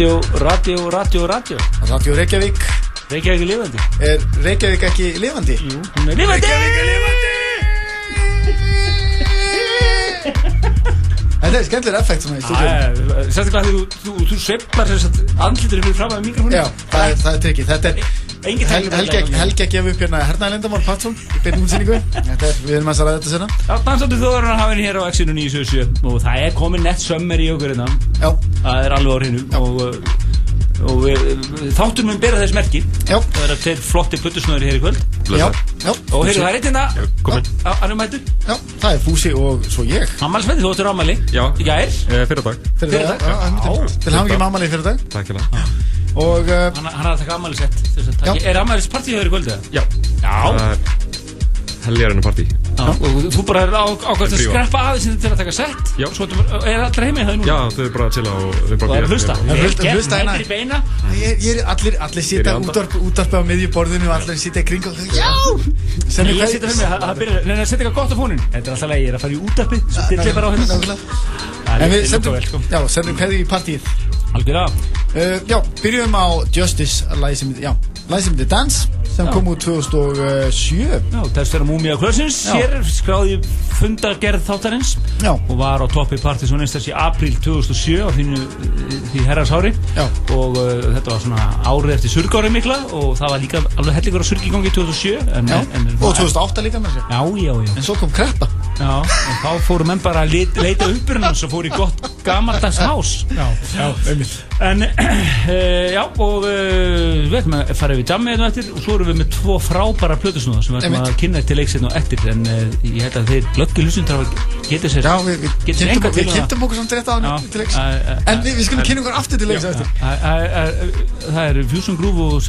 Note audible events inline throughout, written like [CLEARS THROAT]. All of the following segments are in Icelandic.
Radio, radio, radio, radio. Radio Reykjavík. Reykjavík er lifandi. Er Reykjavík ekki lifandi? Jú, hún er lifandi! Reykjavík er lifandi! Þetta er skemmtilega effekt svona í stúdíu Sérstaklega þú, þú, þú sveiflar andlitur fyrir fram að mikrofónu Já, það er, það er trikkið Þetta er Helgi að- Helgi að gefa upp hérna hernaðalindamál Patsson í er, við erum að ræða þetta senna Já, dansandi þjóðurinn hafa henni hér á Exinu 977 og það er komin nett sömmer í okkur hérna alveg á hreinu og, uh, og við, þáttur mun bera þess merki. Já, Það er að þeir flotti plötusnöður hér í kvöld. Já, já. Og heyrðu það er eitt hérna Annum mættur Já, það er Fúsi og svo ég. Ammálsveiti, þú ættir Já. Í gær. Eh, Fyrir dag Fyrir Fyrir það. Til hafa ekki mamali fyrir dag Takk hérna. Og uh, Hann, hann er að taka ammælisett Já. Er ammælispartíð hér í kvöld eða? Já. Já. Það er heljarinu partí og þú bara er á, ákvæmst að skreppa aðeins til að taka sett? Er allir heima í það núna? Já, þau eru bara að chilla og er að hlusta? er hérna. er allir, sita er útvarpi á miðju borðinu og allir sita í kring og mig, það- það byrjar, neina, setja eitthvað gott á fónin Þetta er alltaf er að fara í útarpið Svo dillir ég bara á hérna. Nákvæmlega. Það En er við lukka sendum, vel, sko. já, sendum hverju í partíið. Algjörlega. Uh, Já, byrjum á Justice lagi sem, sem The Dance sem Já. kom úr 2007 Já, þess vera Múmia Kvölsins Já. Hér skráði fundargerð þáttarins. Já, og var á toppi Partiðsson einstæðs í apríl 2007 á þínu, því herrarsári. Og uh, þetta var svona árið eftir surgári mikla og það var líka alveg hellingur á surgi í gangi 2007 en, já, en, og 2008 líka með sér Já, já, já, En svo kom kreppa. Já og þá fóru menn bara að leita uppurinn hans og fóru í gott gamaldags hás. Já, já, einmitt En, uh, [CLEARS THROAT] já, og uh, við ætlum að fara við jammið hérna eftir og svo erum við með tvo frábæra plötusnúða sem við ætlum að kynna til leiksinn og eftir. En uh, ég held að þeir glöggi hlusundar getið sér Já, við, Getur kynntum, okkur samt rétt á hann til leiks En við, skulum kynna okkur aftur til leiks Það er Fusion Groove og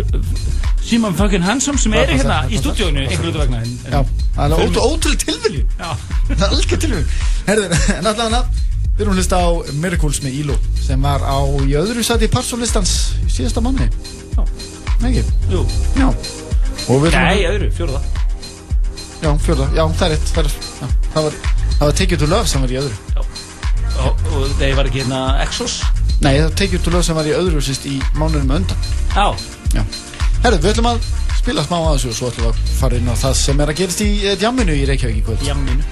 Simon fucking Handsome sem passar, hérna í stúdíónu einhverju út af vegna Já, það er ótrúlega tilvilju já. Það er alveg tilvilju Herður, en allavega Við erum að hlusta á Miracles með Íló sem var á í öðru sæti í Parsonlistans í síðasta manni Já. Ekki? Jú, Já. Nei, öðru, fjóruða Já, fjörða, já, það er rétt Það, er, já, það var, var Take You To Love sem var í öðru. Og, og þeir var ekki hérna Exos? Nei, það var Take You To Love sem var í öðru sýst í mánuðum undan. Já, Já. Herðu, við ætlum að spila smá að þessu og svo ætlum við að fara inn á það sem er að gerast í eh, djamminu í Reykjavík í kvöld. Jamminu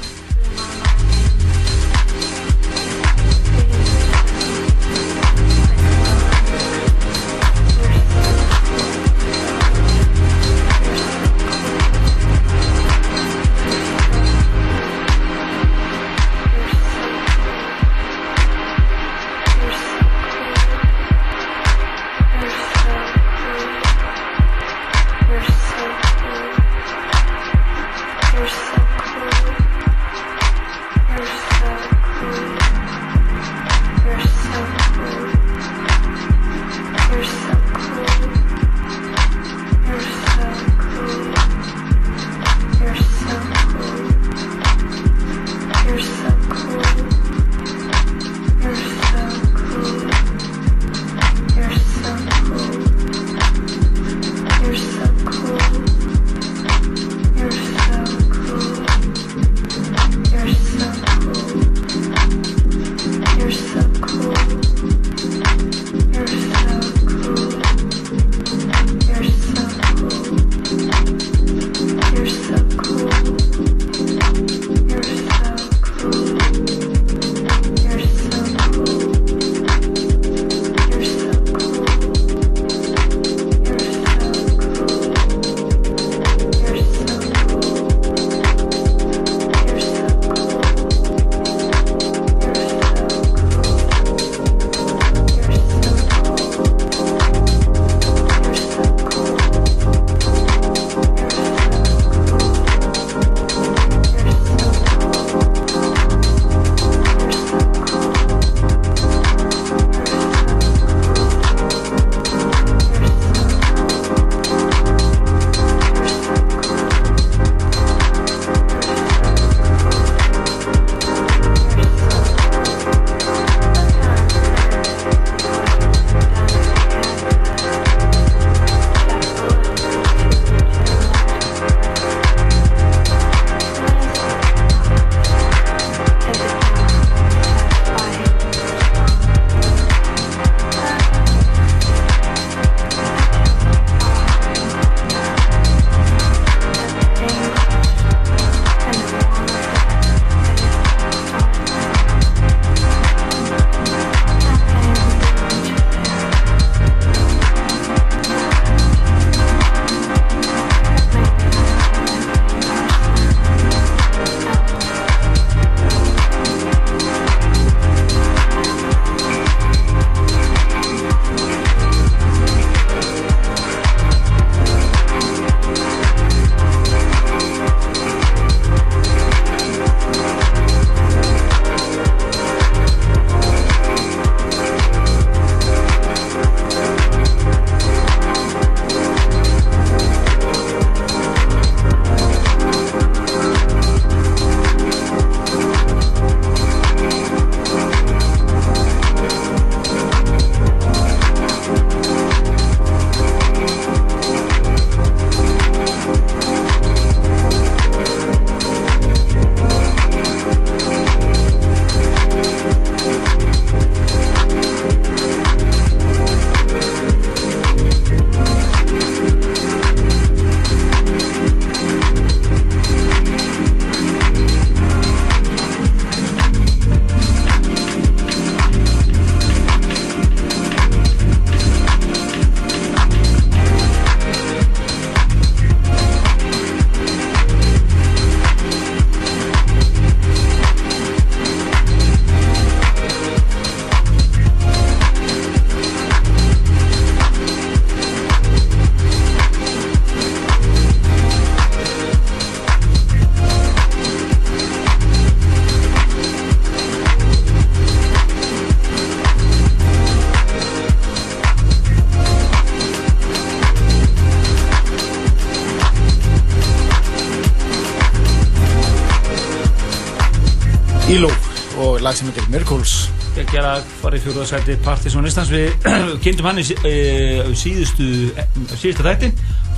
sem heitir Miracles Gekkja lag var í fjóruðarsæti Partiðsson Íslands. Við [CLEARS THROAT] kynntum hann í eh, síðustu á síðustu þætti.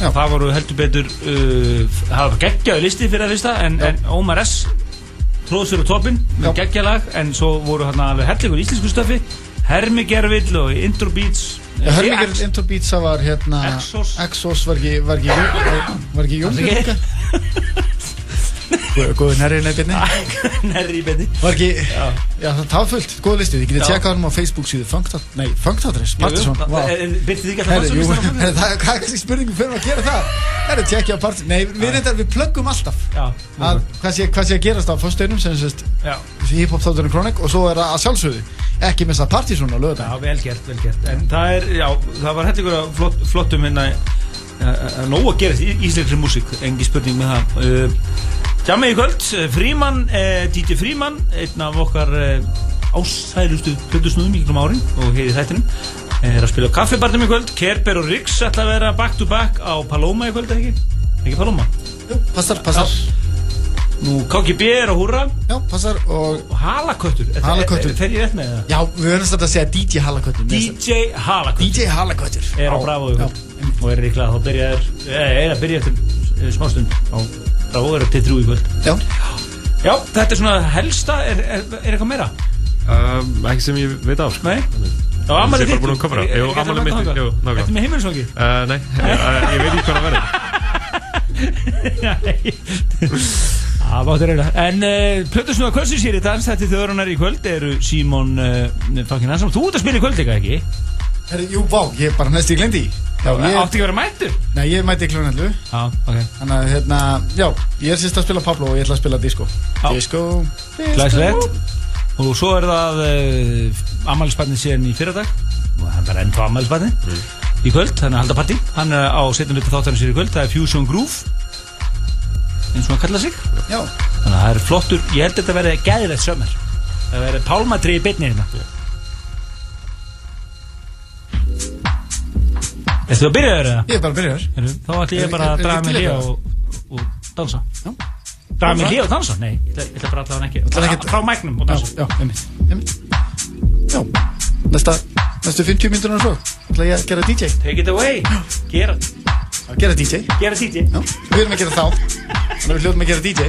Það voru heldur betur uh, það var geggjaðu listi fyrir að fyrsta en, en Ómar S. Tróð sér á toppinn með Já. geggja lag en svo voru hann alveg hellingur íslensku stöfi Hermi Gervill og Intro Beats. Já, Hörmingur Intro Beats það var hérna Exos. Exos var ekki var ekki, Jón? Góður nærri nefnirni Nærri beinni Var ekki, [LAUGHS] Já. já það var fullt, góð listu Þið getið Já. tjekkað hann á Facebook síðu Funktatris, Partisson Byrði þið ekki Herri, jú, Partisson herri, það er kannski spurningum fyrir að gera það? Herri, tjekkja á Partisson Nei, við reyndar, við plöggum alltaf. Já, að, hvað, sé, hvað sé að gerast á fyrsteinum sem sést já, hip-hop þátturinn Kronik og svo er það að sjálfsögðu ekki missa Partisson á já, lögadaginn vel gert, vel gert. En það er, já, það var að flott, flottum hérna að nóg að gera í íslenskri músík engi spurning með það uh, Tjammi í kvöld, eh, Fríman uh, DJ Fríman, einn af okkar uh, ásælustu hlutusnúðum í kringum árin og hér í þættinum eh, er að spila kaffibarnum í kvöld. Kerber og Riggs ætla að vera back to back á Paloma í kvöld, ekki? Ekki Paloma? Passar, passar. Nú, KGB er á húrra. Já, passar og og Halaköttur Er- Halaköttur. er- Fer ég rétt með það? Já, við verðum svolítið að segja DJ Halaköttur. DJ Halaköttur. DJ Halaköttur. Er á Bravo í Já, kvöld og er líklega þá byrjaður er að byrja eftir eh, smástund. Á Bravo er til þrjú í kvöld já, Já, þetta er svona helsta er, er, er eitthvað meira? Um, ekki sem ég veit af, sko. Nei? Já, ammali Ég er bara búinn að koma frá. Jú, afmælið mitt, jú, nákvæmlega. Þetta með heimilsvangi? Uh, nei, [LAUGHS] uh, ég veit ekki hvað það verður. [LAUGHS] Það máttu reyna En uh, Plötusnúða í dansætti þjóðurinnar í kvöld eru Símon uh, Fákin Hansson Þú ert að spila í kvöld eitthvað ekki? herri, jú, vá, ég bara næst ég glendi Já, Átti ég, ekki að vera mættur? Nei, ég mæti klunum hellu Já, ok. Þannig að, hérna, já, ég er sérst að spila Pablo og ég ætla að spila disco. Já. Disco, Glæslegt Og svo er það uh, Amalisbarnið síðan í fyrradag. Og hann er ennþá amalisbarnið Í kvöld, hann er halda partí. Hann er á setjum hluta þáttarins sér í kvöld. Það er Fusion Groove. Eins og hann kalla sig. Já, Þannig að það er flottur. Ég held að þetta verði gæðilegt sömur Það verði pálmatri í beinni hérna Ertu að byrja þeirra? ég er bara að byrja þér Þá ætlum ég bara að draga mig eitthvað? og, dansa. Draga mig hlið og dansa? Nei, ég ætla- ég ætla bara allavega ekki. Frá, mæknum og dansa. Já, einmitt, Já, næsta, næstu 50 myndunar og svo ætla ég að gera DJ Take it away. Gera, Að gera DJ gera DJ við erum að gera þá. Að við hljóðum að gera DJ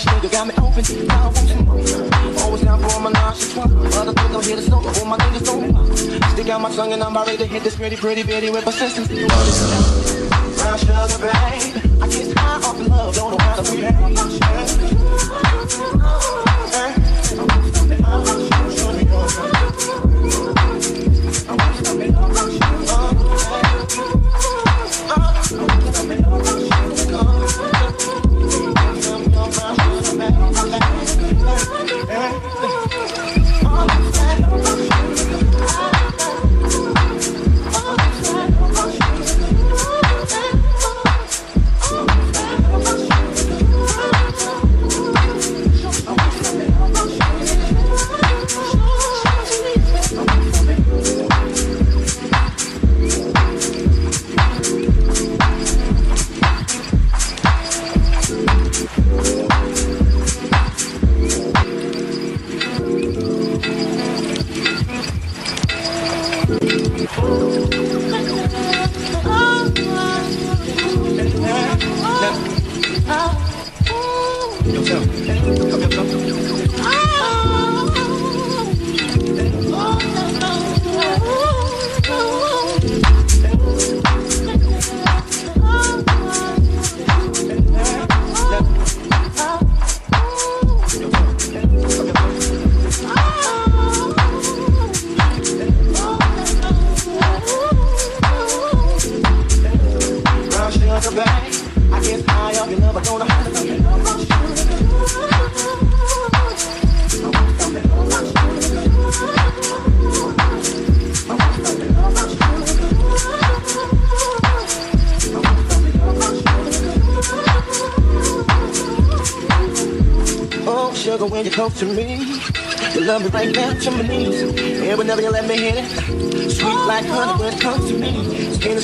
Rush nigga got me open. Now I want some more. Always down for my a trois. Other things. All my niggas don't Stick out my tongue and I'm about ready to hit this pretty, pretty bitty with persistence. Brown sugar, babe. I get high off of love. Don't know how to behave.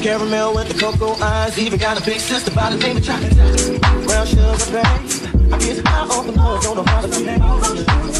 Caramel with the cocoa eyes. Even got a big sister by the name of chocolate. Brown sugar, babe. I get high off the love, don't know how to behave.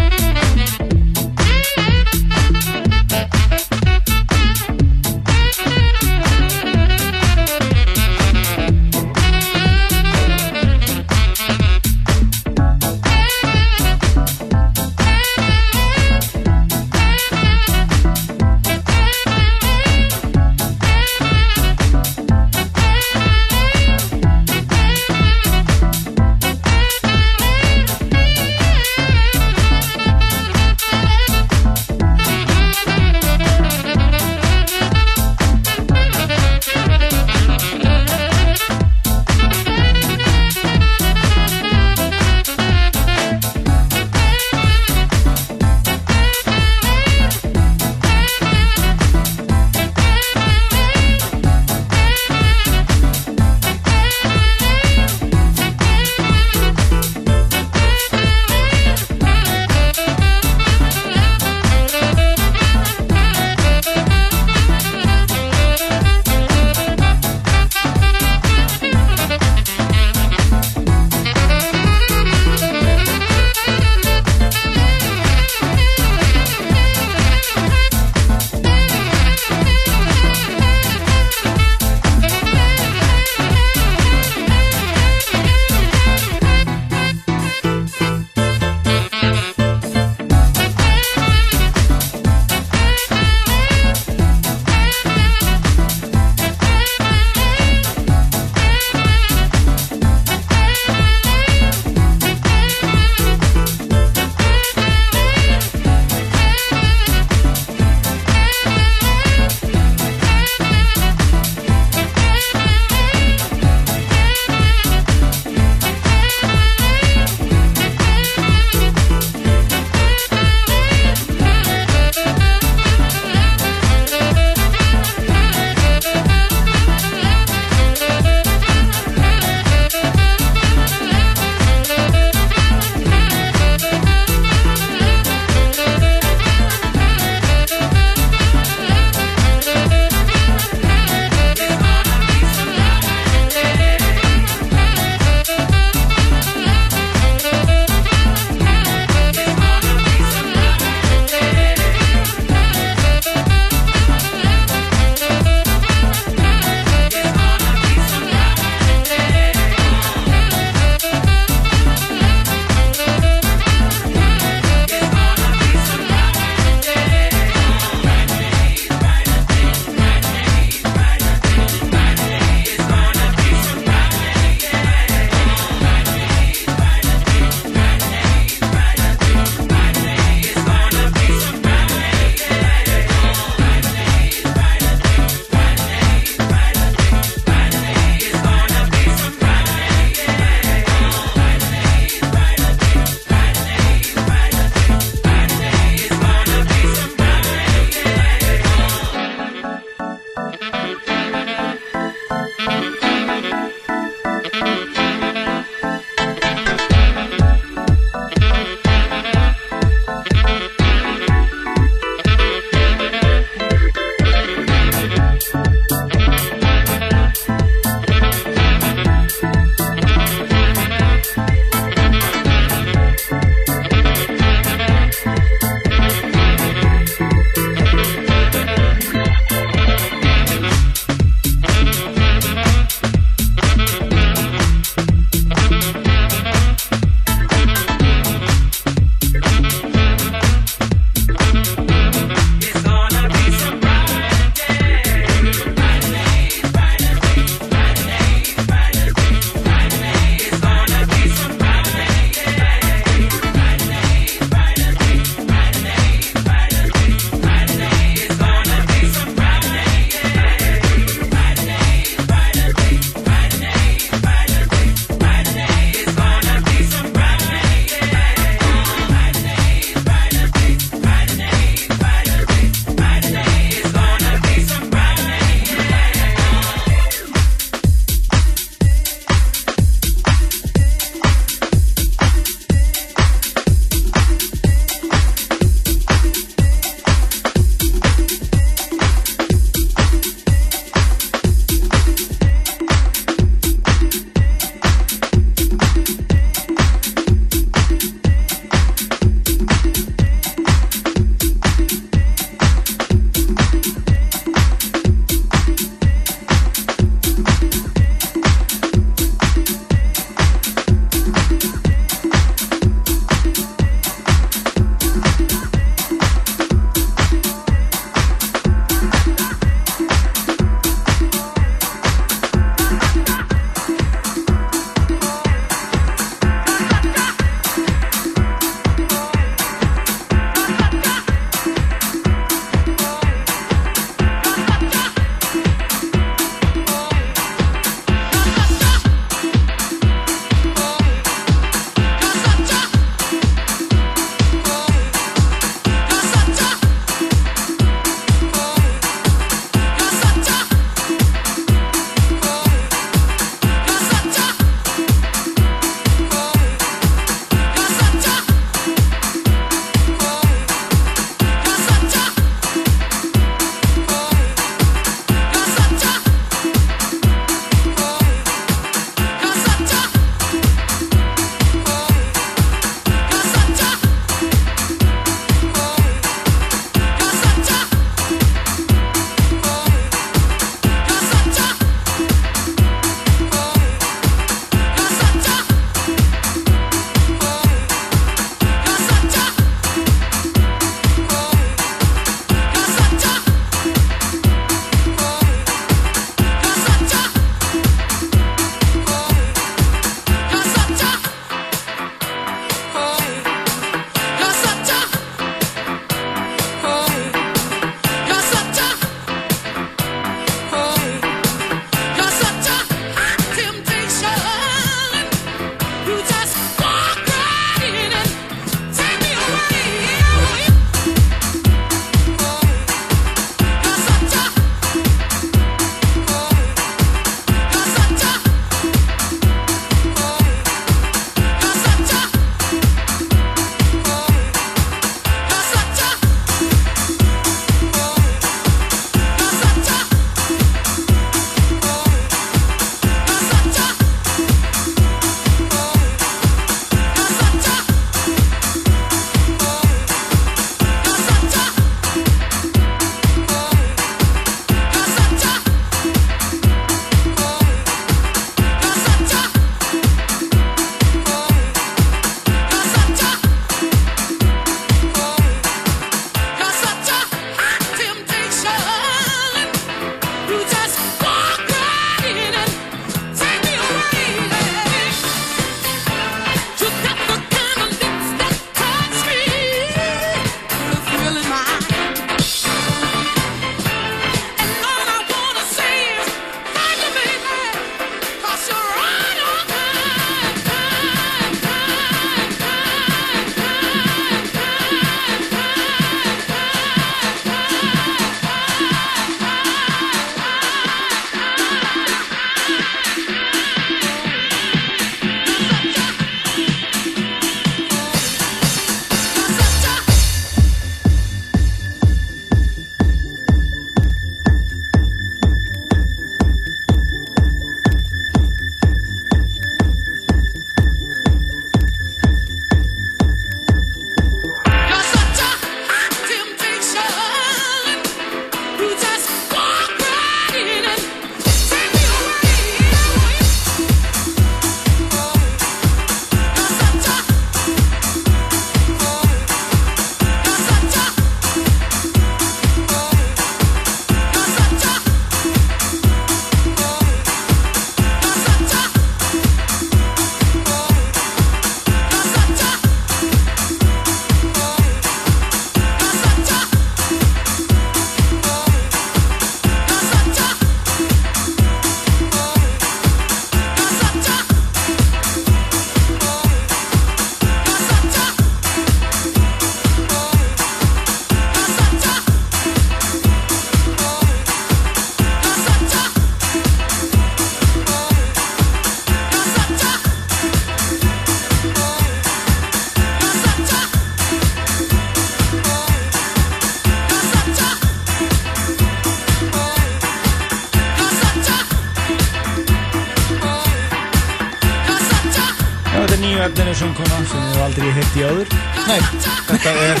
Hitt í áður? Nei, þetta er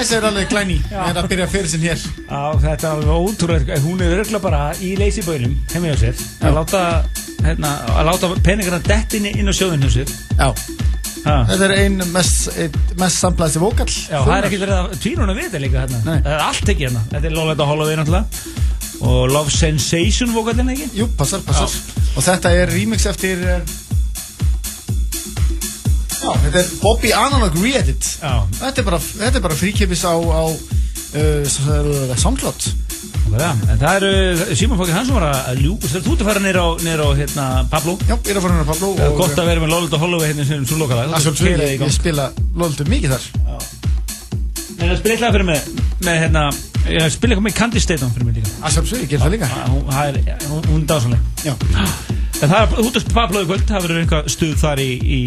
Þessi er alveg glæni Er að byrja fyrir sinn hér. Á þetta er ótrúlega hún er örgla bara í leysiböðunum heima hjá sér. Að láta, hérna, að láta peningarna dett inn, á sjóðun hjá sér. Já, ha. þetta er ein mest, ein mest samplaðsi vókall. Já, það er ekkert verið að tvínuna við þetta líka hérna. Nei. það er allt ekki hérna. Þetta er Lolita Holloway náttúrulega. Og Love Sensation vokallin ekki? Jú, passar, passar. Og þetta er remix eftir eh, Já, þetta er Bobby Analog Re-Edit. Þetta er bara, þetta er bara fríkipis á, á uh, SoundCloud. En það eru Simon Fókir Hansson var að ljúpa þú ert að fara neyra á, á hérna, Pablo. Já, ég er að fara hérna Pablo Það er og- gott að vera með Lolita Holloway hérna sem svo sjálfsögðu, ég, spila lóldu mikið þar. Það spila eitthvað fyrir mig með hérna, ég spila eitthvað með Candy Staton fyrir mig líka. Að sjálfsögðu, ég ger það líka. Það er- hún er dásanleg Já, En það er út af Pablo í kvöld, það verður einhvað stuð þar í, í,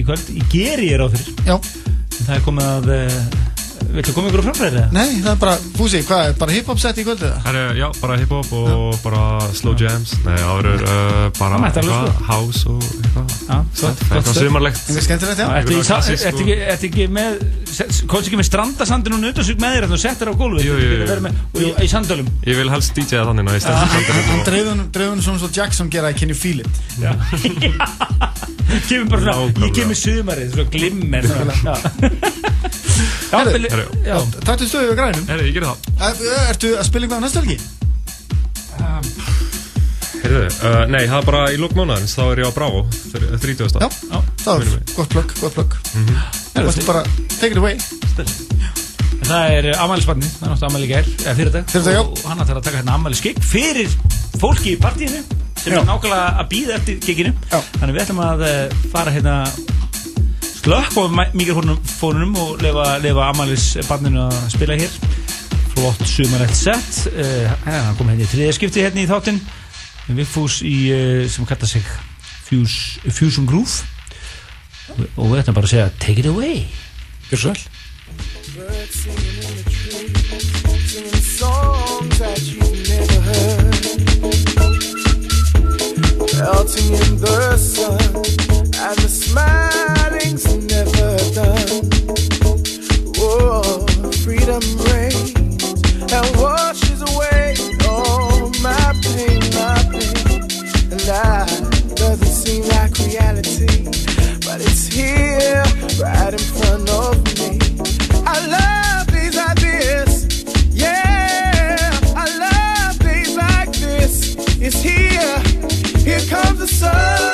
í kvöld Í geri ég er á fyrir já, En það er komið að, uh, viltu koma ykkur á framfæri eða? nei, það er bara, Fúsi, hvað er, bara hip-hop set í það? Það er, já, bara hip-hop og bara slow jams Nei, verður uh, bara Það mætti alveg eitthvað, sko. house og eitthvað Já, gott, gott Eitthvað stuð sumarlegt Eitthvað skemmtilegt, já? Ertu í Eitthvað sa- klassísk ertu ekki, ertu ekki með, komst ekki með strandasandin og nötasug með þér og settir á gólfið? Jú, jú, jú. Og í, í sandölum? Ég vil helst DJ-a þannig ná í stæðum Hann dreifði hún svona svo Jackson gera I Can You Feel It Já. [LAUGHS] [LAUGHS] Kemur bara svona, ég kemur sumarið, svona glimmer. [LAUGHS] Já. Já, Herru, Billy- herru. já. Taktu stöðu við grænum Herri, ég gerir það Er- Ertu að spila eitthvað á næstu helgi? Herri, uh, nei, það er bara í lók mánuðins Þá er ég á Bravo, fyrir 30. Já, Já. það er gott plugg, gott Það er bara, take it away Það er amælisbarni, það er náttúrulega amæli gær, eða fyrir dag. Fyrir dag, já. Og hann ætlar að taka hérna amæli skikk fyrir fólki í partíinu sem Já. er nákvæmlega að býða eftir. Já. Þannig við ætlum að eh, fara hérna slökk á mikrofónunum og lefa, lefa amælisbarninu að spila hér. Flott sumarætt sett. Uh, hann kom hérna í þriðaskipti hérna í þáttinn. Vigfús í, uh, sem kallar sig Fuse, Fusion Groove. Og við ætlum bara að segja take it away. Gjör svo vel singing songs that you've never heard. Melting in the sun, and the smiling's never done. Whoa, freedom reigns and washes away all my pain, my pain. And that doesn't seem like reality, but it's here right in front of me. I love the sun.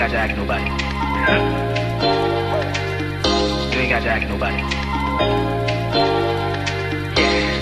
got your act nobody. You ain't got to act nobody. Yeah.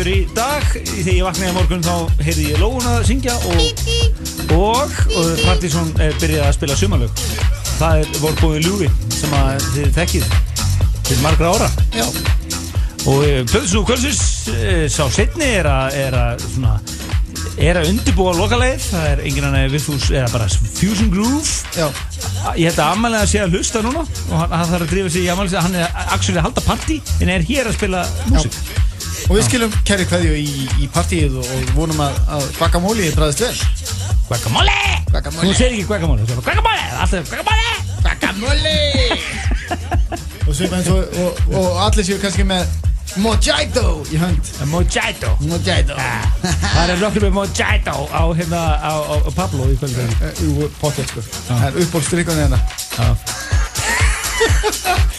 Reykjavíkur í dag. Þegar ég vaknaði morgun þá heyrði ég Lóan að syngja og, og, og Partizón eh, byrjaði að spila sumalög Það er vorbúið ljúfi sem að þið þekkið til margra ára. Já, og Plöðsú Kvölsus sá setni er að er að er að undirbúa lokaleið. Það er enginn annar Viðfús eða bara Fusion Groove. Já, ég held að Amalega sé að hlusta núna og hann, hann þarf að drífa sig í Amalega hann er að halda partí en er hér að spila músík og við skilum kæri kveðju í, í partíið og, og vonum að, að guacamole bræðist vel. Guacamole! Guacamole. hún segir ekki guacamole hún segir guacamole. Alltaf guacamole! Guacamole! [LAUGHS] Og eins og, og, og allir séu kannski með Mojito í hönd. Mojito. Mojito. Það er nokkur með Mojito á hérna á, á, á Pablo í kvöldum Eh, Jú, potið sko Það er uppbólstrykkunni hérna [LAUGHS]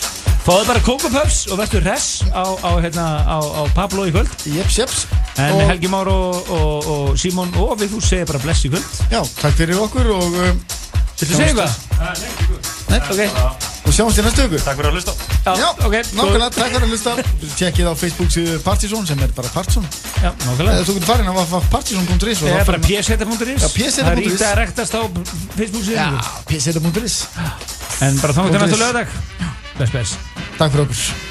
fáðu bara Puffs og verður res á, á, hérna, á, á Pablo í kvöld. Jeps, jeps. En Og- Helgi Már og, og, og Simon og Viðfús segir bara bless í kvöld. Já, takk fyrir okkur og, um, Viltu segja eitthvað? Nei, Ok, og sjáumst í næstu viku. Takk fyrir að hlusta. Já, Já, ok nákvæmlega, takk fyrir að hlusta. Tjekkið á Facebook síðu Partizón sem er bara Partizón. Já, nákvæmlega. Eða þú getur farin á partizón.is Það er bara pseta.is Já, pseta.is. Það er ítið að rektast á Facebook Já, síðan pseta.is En bara þá Punktur næstu lögadag Bless, bless Takk fyrir